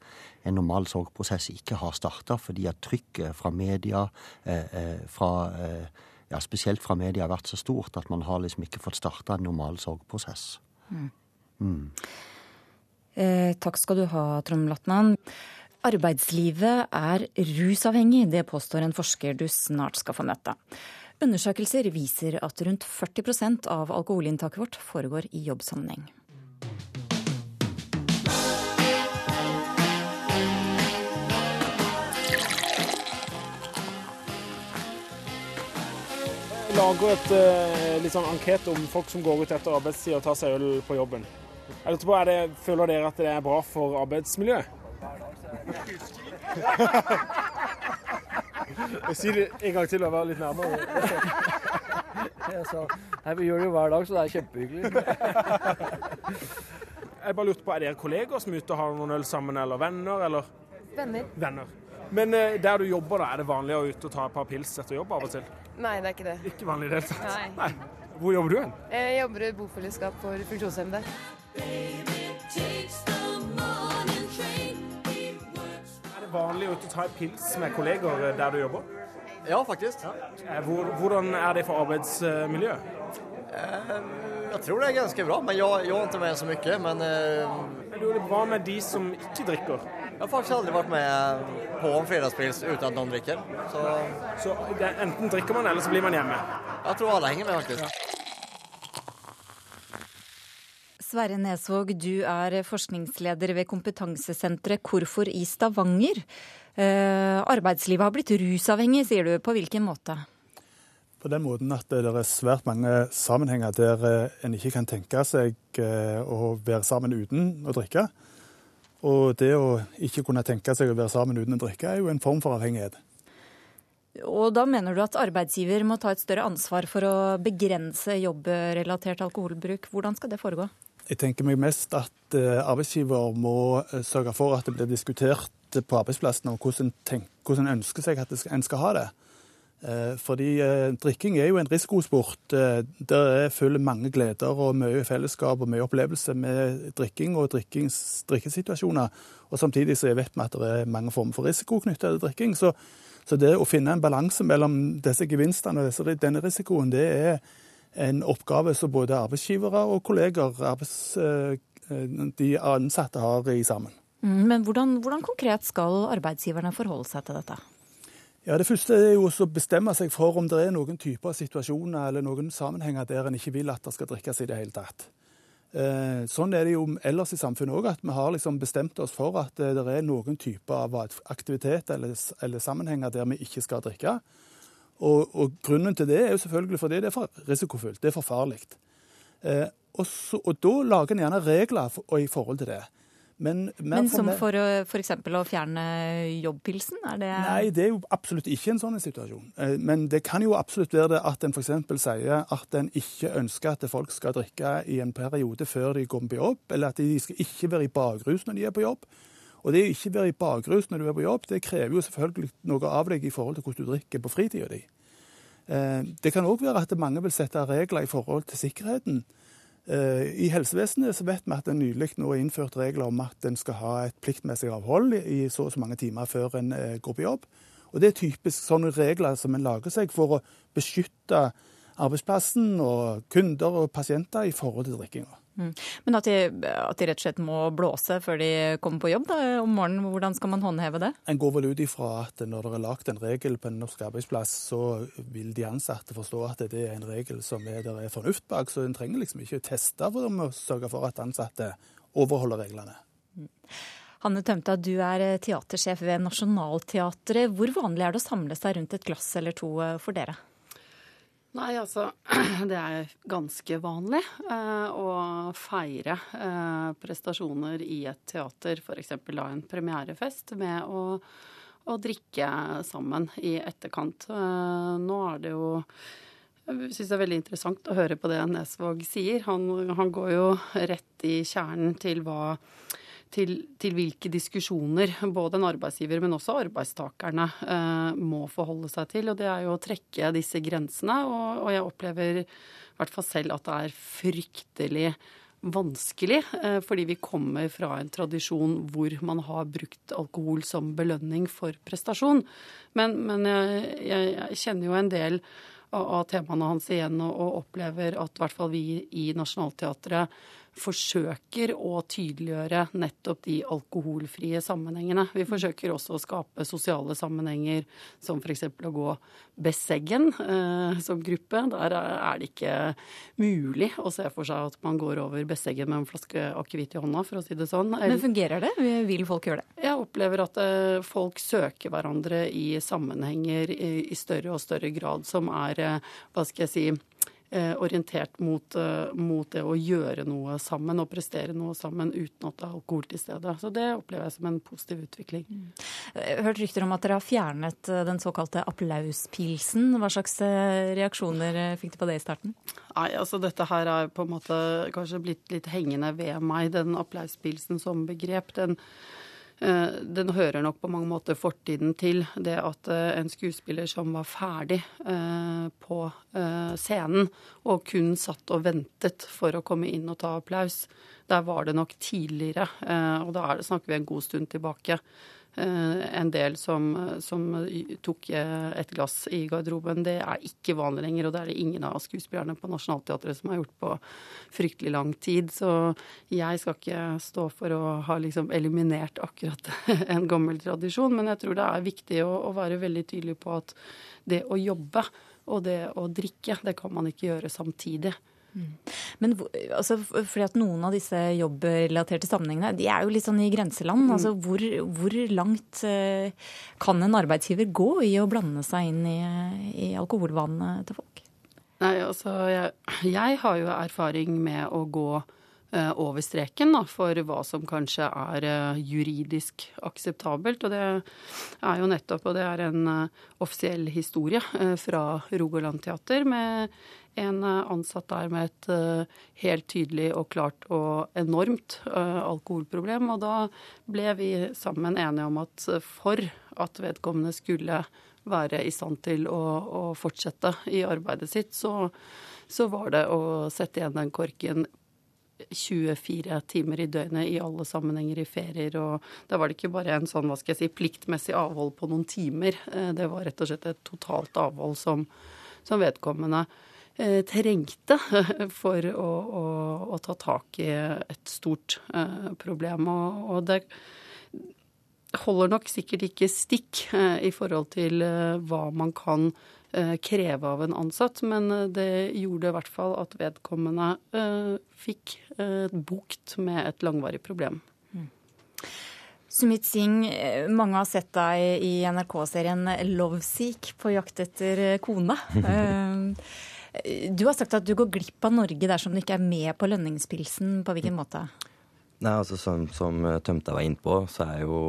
en normal sorgprosess ikke har starta fordi at trykket fra media, eh, eh, fra, eh, ja, spesielt fra media, har vært så stort at man har liksom ikke fått starta en normal sorgprosess. Mm. Mm. Eh, takk skal du ha, Trond Latnan. Arbeidslivet er rusavhengig, det påstår en forsker du snart skal få møte. Undersøkelser viser at rundt 40% av alkoholinntaket vårt foregår i jobbsammenheng. Lager et uh, litt sånn anket om folk som går ut etter arbeidstid og tar seg øl på jobben. Jeg på, det, føler dere at det er bra for arbeidsmiljøet? Jeg sier det en gang til og være litt nærmere. Jeg sa, nei, Vi gjør det jo hver dag, så det er kjempehyggelig. Jeg bare lurte på, Er dere kolleger som er ute og har noen øl sammen, eller venner? eller? Venner. Venner. Men eh, der du jobber, da, er det vanlig å ut og ta et par pils etter jobb av og til? Nei, det er ikke det. Ikke vanlig i det hele tatt? Nei. Nei. Hvor jobber du hen? Jeg jobber i bofellesskap for funksjonshemmede. vanlig å ta en pils med kolleger der du jobber? Ja, faktisk. Ja. Hvor, hvordan er det for arbeidsmiljøet? Eh, jeg tror det er ganske bra, men jeg, jeg er ikke med så mye. Men. Er det bra med de som ikke drikker? Jeg har faktisk aldri vært med på en fredagspils uten at noen drikker. Så, Så det, enten drikker man, eller så blir man hjemme. jeg tror alle henger med, faktisk. Sverre Nesvåg, du er forskningsleder ved kompetansesenteret Hvorfor i Stavanger. Eh, arbeidslivet har blitt rusavhengig, sier du. På hvilken måte? På den måten at det er svært mange sammenhenger der eh, en ikke kan tenke seg eh, å være sammen uten å drikke. Og det å ikke kunne tenke seg å være sammen uten å drikke, er jo en form for avhengighet. Og da mener du at arbeidsgiver må ta et større ansvar for å begrense jobbrelatert alkoholbruk. Hvordan skal det foregå? Jeg tenker meg mest at eh, arbeidsgiver må eh, sørge for at det blir diskutert på arbeidsplassen om hvordan en ønsker seg at en skal ha det. Eh, Fordi eh, drikking er jo en risikosport. Eh, Der er full mange gleder og mye fellesskap og mye opplevelse med drikking og drikkesituasjoner. Og samtidig så vet vi at det er mange former for risiko knyttet til drikking. Så, så det å finne en balanse mellom disse gevinstene og disse, denne risikoen, det er en oppgave som både arbeidsgivere og kolleger, arbeids, de ansatte, har i sammen. Mm, Men hvordan, hvordan konkret skal arbeidsgiverne forholde seg til dette? Ja, Det første er jo å bestemme seg for om det er noen typer situasjoner eller noen sammenhenger der en ikke vil at det skal drikkes i det hele tatt. Eh, sånn er det jo ellers i samfunnet òg, at vi har liksom bestemt oss for at eh, det er noen typer av aktivitet eller, eller sammenhenger der vi ikke skal drikke. Og, og grunnen til det er jo selvfølgelig fordi det er for risikofullt, det er for farlig. Eh, og, og da lager en gjerne regler for, i forhold til det. Men, Men som for f.eks. å fjerne jobbpilsen? Er det Nei, det er jo absolutt ikke en sånn situasjon. Eh, Men det kan jo absolutt være det at en f.eks. sier at en ikke ønsker at folk skal drikke i en periode før de kommer på jobb, eller at de skal ikke være i bakrus når de er på jobb. Og det å ikke være i bakrus når du er på jobb, det krever jo selvfølgelig noe av deg i forhold til hvordan du drikker på fritida di. Eh, Det kan òg være at mange vil sette regler i forhold til sikkerheten. Eh, I helsevesenet så vet vi at en nylig nå er innført regler om at en skal ha et pliktmessig avhold i i så og så mange timer før en eh, går på jobb. Og Det er typisk sånne regler som en lager seg for å beskytte arbeidsplassen og kunder og pasienter i forhold til drikkinga. Mm. Men at de, at de rett og slett må blåse før de kommer på jobb da, om morgenen, hvordan skal man håndheve det? En går vel ut ifra at når det er lagt en regel på en norsk arbeidsplass, så vil de ansatte forstå at det er en regel som er, der er fornuft bak. Så en trenger liksom ikke teste for å sørge for at ansatte overholder reglene. Hanne Tømta, du er teatersjef ved Nationaltheatret. Hvor vanlig er det å samle seg rundt et glass eller to eh, for dere? Nei, altså det er ganske vanlig eh, å feire eh, prestasjoner i et teater, f.eks. da en premierefest, med å, å drikke sammen i etterkant. Eh, nå er det jo jeg syns det er veldig interessant å høre på det Nesvåg sier. Han, han går jo rett i kjernen til hva til, til hvilke diskusjoner både en arbeidsgiver, men også arbeidstakerne eh, må forholde seg til. Og det er jo å trekke disse grensene. Og, og jeg opplever i hvert fall selv at det er fryktelig vanskelig, eh, fordi vi kommer fra en tradisjon hvor man har brukt alkohol som belønning for prestasjon. Men, men jeg, jeg, jeg kjenner jo en del av, temaene hans igjen og, og opplever at i hvert fall vi i Nationaltheatret forsøker å tydeliggjøre nettopp de alkoholfrie sammenhengene. Vi forsøker også å skape sosiale sammenhenger, som f.eks. å gå Besseggen eh, som gruppe. Der er det ikke mulig å se for seg at man går over Besseggen med en flaske akevitt i hånda, for å si det sånn. Men fungerer det? Vil folk gjøre det? Jeg opplever at eh, folk søker hverandre i sammenhenger i, i større og større grad som er, eh, hva skal jeg si, orientert mot, eh, mot det å gjøre noe sammen og prestere noe sammen uten at det er alkohol til stede. Så det opplever jeg som en positiv utvikling. Har hørt rykter om at dere har fjernet eh, den såkalte applauspilsen. Hva slags eh, reaksjoner eh, fikk du på det i starten? Nei, altså dette her er på en måte kanskje blitt litt hengende ved meg, den applauspilsen som begrep. Den, eh, den hører nok på mange måter fortiden til. Det at eh, en skuespiller som var ferdig eh, på eh, scenen og kun satt og ventet for å komme inn og ta applaus, der var det nok tidligere, eh, og da er snakker vi en god stund tilbake, en del som, som, tok et glass i garderoben. Det er ikke vanlig lenger, og det er det ingen av skuespillerne på Nationaltheatret som har gjort på fryktelig lang tid. Så jeg skal ikke stå for å ha liksom eliminert akkurat en gammel tradisjon, men jeg tror det er viktig å, å være veldig tydelig på at det å jobbe og det å drikke, det kan man ikke gjøre samtidig. Mm. Men altså, fordi at Noen av disse jobbrelaterte sammenhengene de er jo litt sånn i grenseland. Mm. altså hvor, hvor, langt eh, kan en arbeidsgiver gå i å blande seg inn i, i alkoholvanene til folk? Nei, altså jeg, jeg, har jo erfaring med å gå uh, over streken da, for hva som kanskje er uh, juridisk akseptabelt. Og det er jo nettopp, og det er en uh, offisiell historie fra Rogaland teater med en eh, ansatt der med et eh, helt tydelig og klart og enormt eh, alkoholproblem. Og da ble vi sammen enige om at for at vedkommende skulle være i stand til å, å fortsette i arbeidet sitt, så, så var det å sette igjen den korken 24 timer i døgnet i alle sammenhenger i ferier. Og da var det ikke bare en sånn, hva skal jeg si, pliktmessig avhold på noen timer. Det var rett og slett et totalt avhold som, som vedkommende trengte for å, å, å, ta tak i et stort eh, problem. Og, og, det holder nok sikkert ikke stikk eh, i forhold til hva man kan kreve av en ansatt, men det gjorde i hvert fall at vedkommende fikk bukt med et langvarig problem. Mm. Sumit Singh, mange har sett deg i NRK-serien Lovesick på jakt etter kone. Du har sagt at du går glipp av Norge dersom du ikke er med på lønningspilsen. På hvilken måte? Nei, altså Som, som Tømta var innpå, så er jo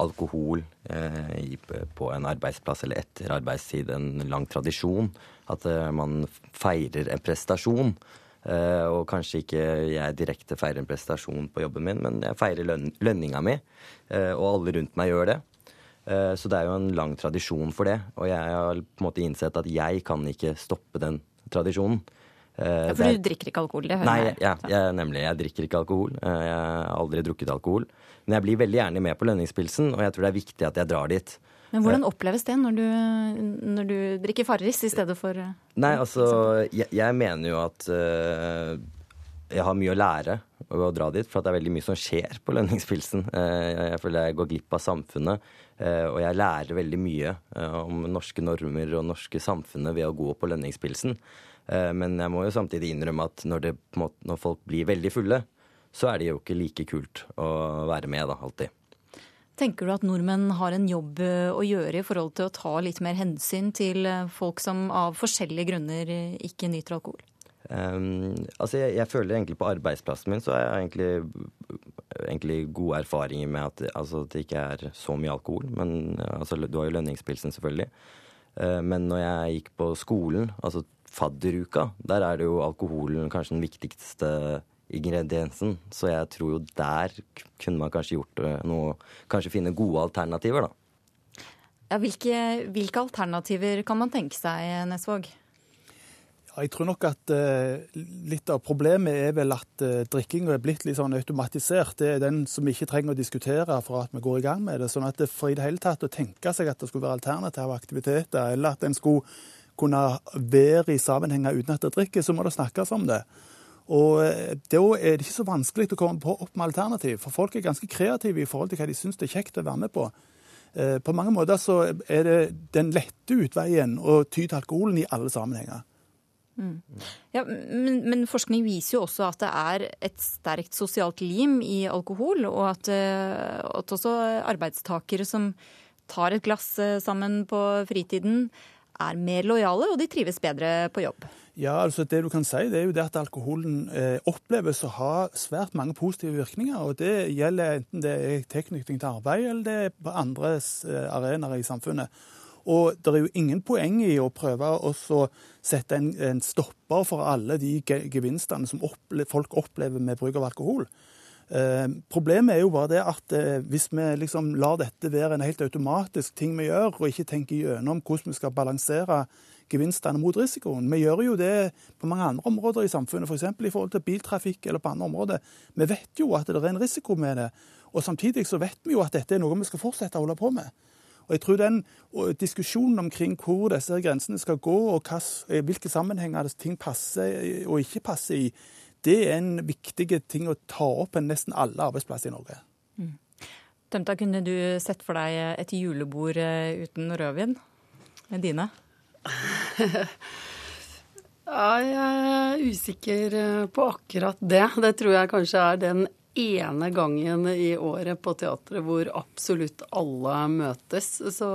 alkohol eh, på en arbeidsplass eller etter arbeidstid en lang tradisjon. At eh, man feirer en prestasjon. Eh, og kanskje ikke jeg direkte feirer en prestasjon på jobben min, men jeg feirer løn lønninga mi. Eh, og alle rundt meg gjør det. Eh, så det er jo en lang tradisjon for det. Og jeg har på en måte innsett at jeg kan ikke stoppe den tradisjonen. Eh, ja, for du drikker ikke alkohol? det hører Nei, jeg. Ja, jeg, nemlig. Jeg drikker ikke alkohol. Eh, jeg har aldri drukket alkohol. Men jeg blir veldig gjerne med på lønningspilsen, og jeg tror det er viktig at jeg drar dit. Men hvordan oppleves det når du, når du drikker Farris i stedet for Nei, altså, jeg, jeg mener jo at uh, jeg har mye å lære å dra dit, for det er veldig mye som skjer på lønningspilsen. Uh, jeg føler jeg går glipp av samfunnet, uh, og jeg lærer veldig mye om norske normer og norske samfunnet ved å gå på lønningspilsen. Eh, men jeg må jo samtidig innrømme at når, det, når, folk blir veldig fulle, så er det jo ikke like kult å være med, da, alltid. Tenker du at nordmenn har en jobb eh, å gjøre i forhold til å ta litt mer hensyn til eh, folk som av forskjellige grunner ikke nyter alkohol? Um, altså jeg, jeg, føler egentlig på arbeidsplassen min så har jeg egentlig, egentlig gode erfaringer med at, altså, det ikke er så mye alkohol. Men altså, du har jo lønningspilsen, selvfølgelig. Uh, men når jeg gikk på skolen, altså fadderuka, der er det jo alkoholen kanskje den viktigste ingrediensen. Så jeg tror jo der kunne man kanskje gjort eh, noe Kanskje finne gode alternativer, da. Ja, hvilke, hvilke alternativer kan man tenke seg, Nesvåg? Jeg tror nok at uh, litt av problemet er vel at uh, drikkinga er blitt litt sånn automatisert. Det er den som vi ikke trenger å diskutere for at vi går i gang med det. Sånn at det for i det hele tatt å tenke seg at det skulle være alternative aktiviteter, eller at en skulle kunne være i sammenhenger uten at det drikker, så må det snakkes om det. Og eh, Da er det ikke så vanskelig å komme på opp med alternativ, for folk er ganske kreative i forhold til hva de syns det er kjekt å være med på. Eh, på mange måter så er det den lette utveien å ty til alkoholen i alle sammenhenger. Ja, men, men, forskning viser jo også at det er et sterkt sosialt lim i alkohol, og at, eh, at også arbeidstakere som tar et glass sammen på fritiden, er mer lojale, og de trives bedre på jobb. Ja, altså Det du kan si, det er jo det at alkoholen eh, oppleves å ha svært mange positive virkninger. og Det gjelder enten det er tilknytning til arbeid eller det er på andre eh, arenaer i samfunnet. Og det er jo ingen poeng i å prøve å sette en, en, stopper for alle de gevinstene som opple folk opplever med bruk av alkohol. Eh, problemet er jo bare det at eh, hvis vi liksom lar dette være en helt automatisk ting vi gjør, og ikke tenker gjennom hvordan vi skal balansere gevinstene mot risikoen. Vi gjør jo det på mange andre områder i samfunnet, f.eks. For i forhold til biltrafikk eller på andre områder. Vi vet jo at det er en risiko med det. Og samtidig så vet vi jo at dette er noe vi skal fortsette å holde på med. Og jeg tror den Diskusjonen omkring hvor disse grensene skal gå, og hvilke sammenhenger ting passer og ikke passer i, det er en viktig ting å ta opp enn nesten alle arbeidsplasser i Norge. Mm. Tømta, kunne du sett for deg et julebord eh, uten rødvin med dine? ja, jeg er usikker eh, på akkurat det. Det tror jeg kanskje er den ene gangen i året på teatret hvor absolutt alle møtes. Så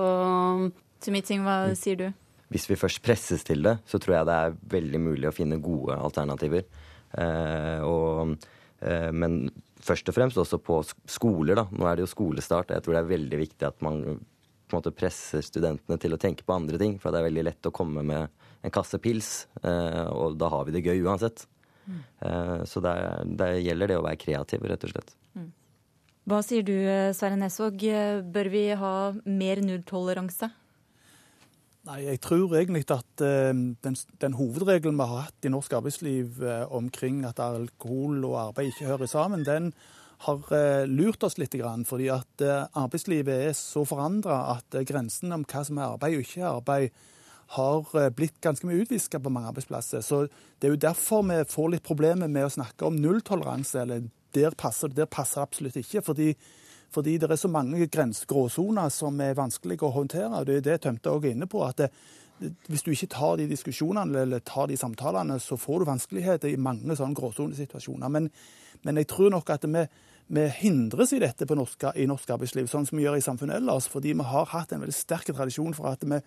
Sumiting, hva sier du? Hvis vi først presses til det, så tror jeg det er veldig mulig å finne gode alternativer. Eh, og, eh, men først og fremst også på skoler. da. Nå er det jo skolestart. Jeg tror det er veldig viktig at man på en måte presser studentene til å tenke på andre ting. For det er veldig lett å komme med en kasse pils, eh, og da har vi det gøy uansett. Mm. Så der gjelder det å være kreativ, rett og slett. Mm. Hva sier du, Sverre Nesvåg. Bør vi ha mer nulltoleranse? Nei, Jeg tror egentlig at den, den, hovedregelen vi har hatt i norsk arbeidsliv omkring at alkohol og arbeid ikke hører sammen, den har lurt oss litt. Fordi at arbeidslivet er så forandra at grensen om hva som er arbeid og ikke arbeid, har blitt ganske mye utviska på mange arbeidsplasser. Så Det er jo derfor vi får litt problemer med å snakke om nulltoleranse. eller der passer det, der passer det absolutt ikke. fordi fordi det er så mange gråsoner som er vanskelige å håndtere. og Det er det Tømte er inne på. at det, hvis du ikke tar de diskusjonene eller tar de samtalene, så får du vanskeligheter i mange sånne gråsonesituasjoner. Men, men jeg tror nok at vi, vi hindres i dette norske, i norsk arbeidsliv, sånn som vi gjør i samfunnet ellers, fordi vi har hatt en veldig sterk tradisjon for at vi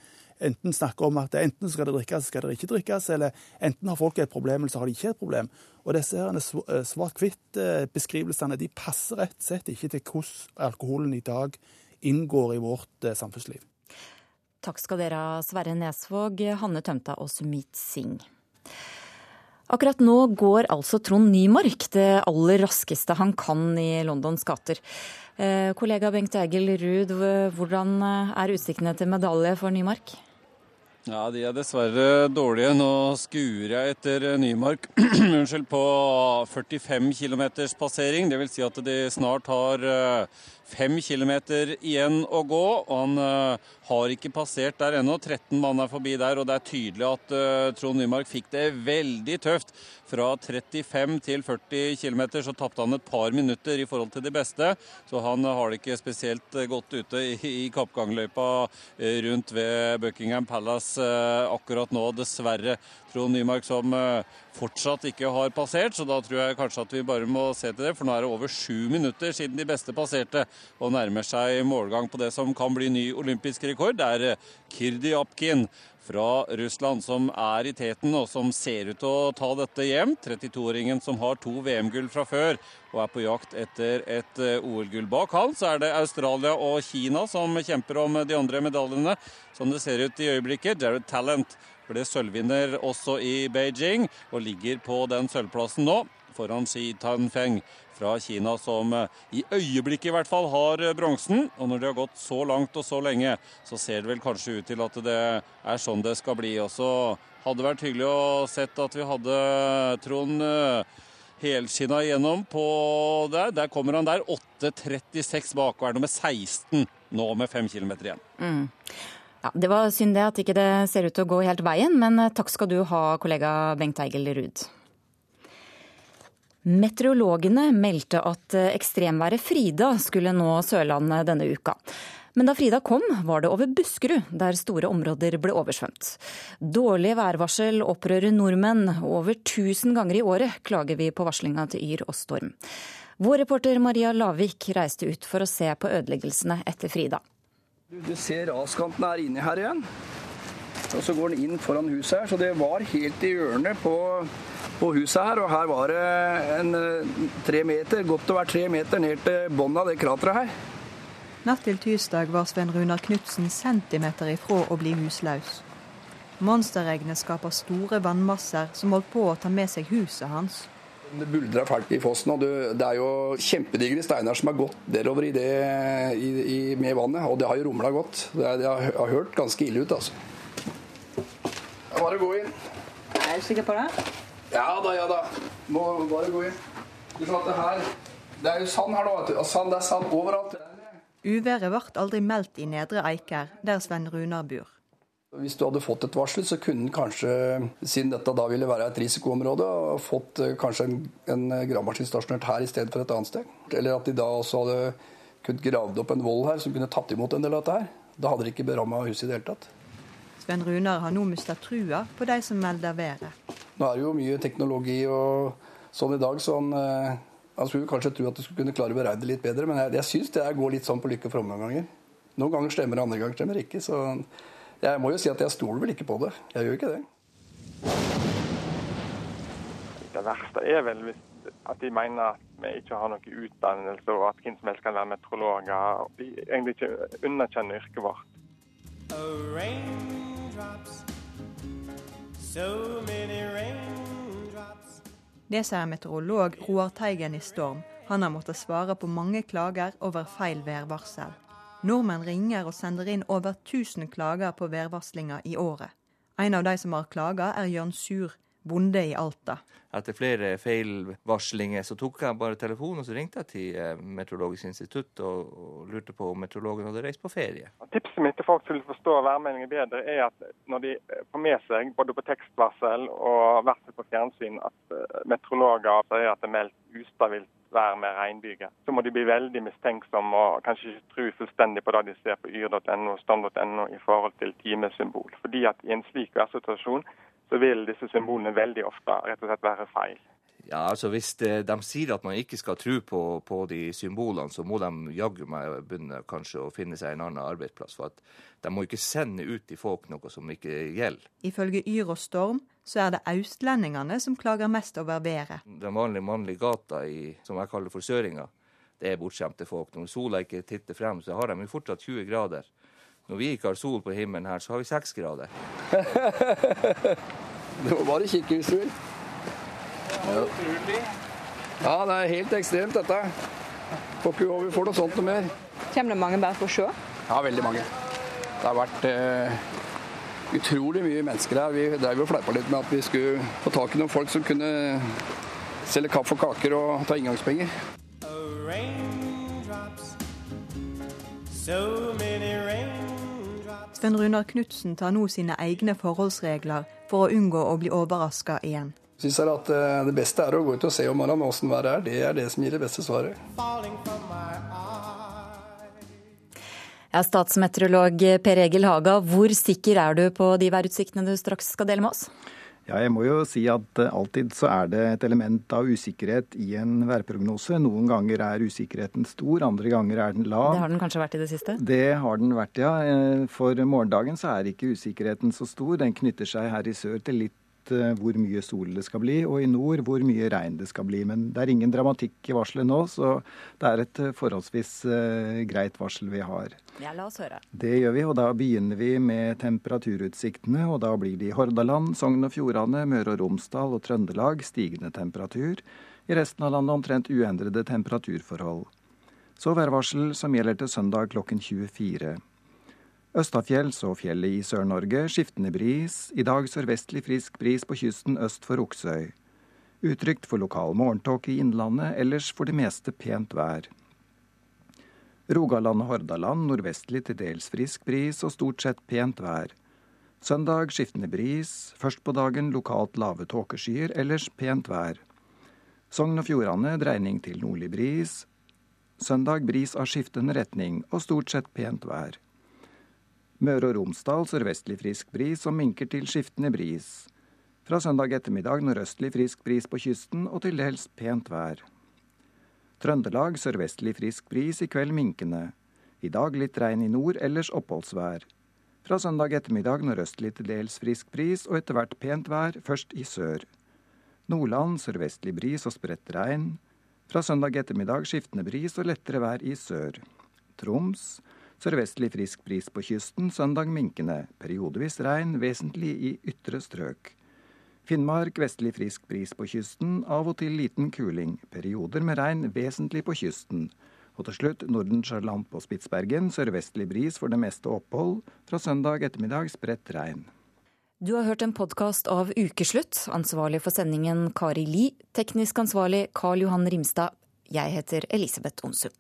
enten snakker om at enten skal det drikkes, skal det ikke drikkes, eller enten har folk et problem, eller så har de ikke et problem. Og disse eh, svart-hvitt-beskrivelsene de passer rett og slett ikke til hvordan alkoholen i dag inngår i vårt eh, samfunnsliv. Takk skal dere ha, Sverre Nesvåg, Hanne Tømta og Sumit Singh. Akkurat nå går altså Trond Nymark det aller raskeste han kan i Londons gater. Eh, kollega Bengt Egil Ruud, hvordan er utsiktene til medalje for Nymark? Ja, de er dessverre dårlige. Nå skuer jeg etter Nymark Unnskyld, på 45 km passering. Dvs. Si at de snart har eh, fem km igjen å gå. og Han uh, har ikke passert der ennå. 13 mann er forbi der, og det er tydelig at Trond Nymark fikk det veldig tøft. Fra 35 til 40 km så tapte han et par minutter i forhold til de beste. Så han har det ikke spesielt godt ute i, kappgangløypa rundt ved Buckingham Palace akkurat nå, dessverre. Trond Nymark som fortsatt ikke har passert, så da tror jeg kanskje at vi bare må se til det. For nå er det over sju minutter siden de beste passerte og nærmer seg målgang på det som kan bli ny olympisk rekord. Det er eh, Kirdi Apkin fra Russland som er i teten og som ser ut til å ta dette hjem. 32-åringen som har to VM-gull fra før og er på jakt etter et eh, OL-gull. Bak han så er det Australia og Kina som kjemper om de andre medaljene. Som det ser ut i øyeblikket. Jared Talent ble sølvvinner også i Beijing og ligger på den sølvplassen nå foran Xi Tanfeng fra Kina, som eh, i øyeblikket i hvert fall har eh, bronsen. Og når de har gått så langt og så lenge, så ser det vel kanskje ut til at det er sånn det skal bli. Og så hadde det vært hyggelig å sett at vi hadde Trond eh, helskinna igjennom på der. Der kommer han der. 8.36 bak og er nummer 16 nå med 5 km igjen. Mm. Ja, Det var synd det at ikke det ser ut til å gå helt veien, men takk skal du ha, kollega Bengt Eigil Ruud. Meteorologene meldte at eh, ekstremværet Frida skulle nå Sørlandet denne uka. Men da Frida kom, var det over Buskerud, der store områder ble oversvømt. Dårlige værvarsel opprører nordmenn. Over 1000 ganger i året klager vi på varslinga til yr og storm. Vår reporter Maria Lavik reiste ut for å se på ødeleggelsene etter Frida. Du, du ser raskanten er inni her igjen. Og så går den inn foran huset her. Så det var helt i hjørnet på, på huset her. Og her var det en eh, tre meter, godt å være tre meter ned til bunnen av det krateret her. Natt til tirsdag var Sven Runar Knutsen centimeter ifra å bli husløs. Monsterregnet skaper store vannmasser som holdt på å ta med seg huset hans. Det buldrer fælt i fossen, og det er jo kjempedigre steiner som har gått nedover i det, i, i, med vannet. Og det har jo rumla godt. Det, er, det har, har, hørt ganske ille ut, altså. Det bare gå inn. Er du sikker på det? Ja da, ja da. Må bare gå inn. Det er, her, det er jo sand her nå, vet du. Sand, det er sand overalt. Uværet ble aldri meldt i Nedre Eiker, der Sven Runar bor. Hvis du hadde fått et varsel, så kunne den kanskje, siden dette da ville være et risikoområde, fått eh, kanskje en, en gravemaskin stasjonert her i stedet for et annet sted. Eller at de da også hadde kunnet gravd opp en vold her som kunne tatt imot en del av dette her. Da hadde de ikke beramma huset i det hele tatt. Sven Runar har nå mista trua på de som melder været. Nå er det jo mye teknologi og sånn i dag sånn Han skulle kanskje tro at du skulle kunne klare å beregne det litt bedre, men jeg, jeg syns det går litt sånn på lykke og fromme noen ganger. Noen ganger stemmer det, andre ganger stemmer det ikke. så jeg må jo si at jeg stoler vel ikke på det. Jeg gjør ikke det. Det verste er vel hvis at de mener at vi ikke har noe utdannelse, og at hvem som helst kan være meteorologer. De egentlig ikke underkjenner yrket vårt. Det sier meteorolog Roar Teigen i Storm. Han har måttet svare på mange klager over feil værvarsel. Nordmenn ringer og sender inn over 1000 klager på værvarslinga i året. En av de som har klaga, er Jørn Sur, bonde i Alta. Etter flere feilvarslinger så tok jeg bare telefonen og så ringte jeg til eh, Meteorologisk institutt og, og lurte på om meteorologen hadde reist på ferie. Tipset mitt til folk som vil forstå værmeldingen bedre, er at når de får med seg både på tekstvarsel og varsel på fjernsyn at eh, meteorologer sier at det er meldt ustabilt vær med regnbyger. Så må de bli veldig mistenksomme og kanskje ikke tro fullstendig på det de ser på yr.no og stam.no i forhold til timesymbol. Fordi at i en slik værsituasjon så vil disse symbolene veldig ofte rett og slett være feil. Ja, altså Hvis de, de sier at man ikke skal tro på, på, de symbolene, så må de jaggu meg begynne kanskje å finne seg en annen arbeidsplass. For at de må ikke sende ut til folk noe som ikke gjelder. Ifølge Yr og Storm så er det austlendingene som klager mest over været. Den vanlige mannlige gata i, som jeg kaller for Søringa, det er bortskjemte folk. Når sola ikke titter frem, så har de jo fortsatt 20 grader. Når vi ikke har sol på himmelen her, så har vi 6 grader. det må bare kikke hvis du vil. Ja. ja, det er helt ekstremt, dette. Får ikke håpe vi får noe sånt noe mer. Kommer det mange bare for å se? Ja, veldig mange. Det har vært eh, utrolig mye mennesker her. Vi drev og fleipa litt med at vi skulle få tak i noen folk som kunne selge kaffe og kaker og ta inngangspenger. Sven Runar Knutsen tar nå sine egne forholdsregler for å unngå å bli overraska igjen. Synes jeg at eh, Det beste er å gå ut og se om morgenen åssen været er. Det er det som gir det beste svaret. Ja, Statsmeteorolog Per Egil Haga, hvor sikker er du på de værutsiktene du straks skal dele med oss? Ja, jeg må jo si at eh, alltid så er det et element av usikkerhet i en værprognose. Noen ganger er usikkerheten stor, andre ganger er den lav. Det har den kanskje vært i det siste? Det har den vært, ja. Eh, for morgendagen så er ikke usikkerheten så stor. Den knytter seg her i sør til litt hvor mye sol det skal bli, og i nord hvor mye regn det skal bli. Men det er ingen dramatikk i varselet nå, så det er et eh, forholdsvis uh, greit varsel vi har. Ja, la oss høre. Det gjør vi, og da begynner vi med temperaturutsiktene. Og da blir det i Hordaland, Sogn og Fjordane, Møre og Romsdal og Trøndelag stigende temperatur. I resten av landet omtrent uendrede temperaturforhold. Så værvarsel som gjelder til søndag klokken 24. Østafjells og fjellet i Sør-Norge skiftende bris, i dag sørvestlig frisk bris på kysten øst for Oksøy. Utrygt for lokal morgentåke i innlandet, ellers for det meste pent vær. Rogaland og Hordaland nordvestlig til dels frisk bris og stort sett pent vær. Søndag skiftende bris, først på dagen lokalt lave tåkeskyer, ellers pent vær. Sogn og Fjordane dreining til nordlig bris. Søndag bris av skiftende retning og stort sett pent vær. Møre og Romsdal sørvestlig frisk bris og minker til skiftende bris. Fra søndag ettermiddag nordøstlig frisk bris på kysten og til dels pent vær. Trøndelag sørvestlig frisk bris, i kveld minkende. I dag litt regn i nord, ellers oppholdsvær. Fra søndag ettermiddag nordøstlig til dels frisk bris og etter hvert pent vær, først i sør. Nordland sørvestlig bris og spredt regn. Fra søndag ettermiddag skiftende bris og lettere vær i sør. Troms Sørvestlig frisk bris på kysten, søndag minkende. Periodevis regn, vesentlig i ytre strøk. Finnmark vestlig frisk bris på kysten, av og til liten kuling. Perioder med regn vesentlig på kysten. Og til slutt Nordensjøland på Spitsbergen, sørvestlig bris for det meste opphold. Fra søndag ettermiddag spredt regn. Du har hørt en podkast av Ukeslutt. Ansvarlig for sendingen Kari Li. Teknisk ansvarlig Karl Johan Rimstad. Jeg heter Elisabeth Onsum.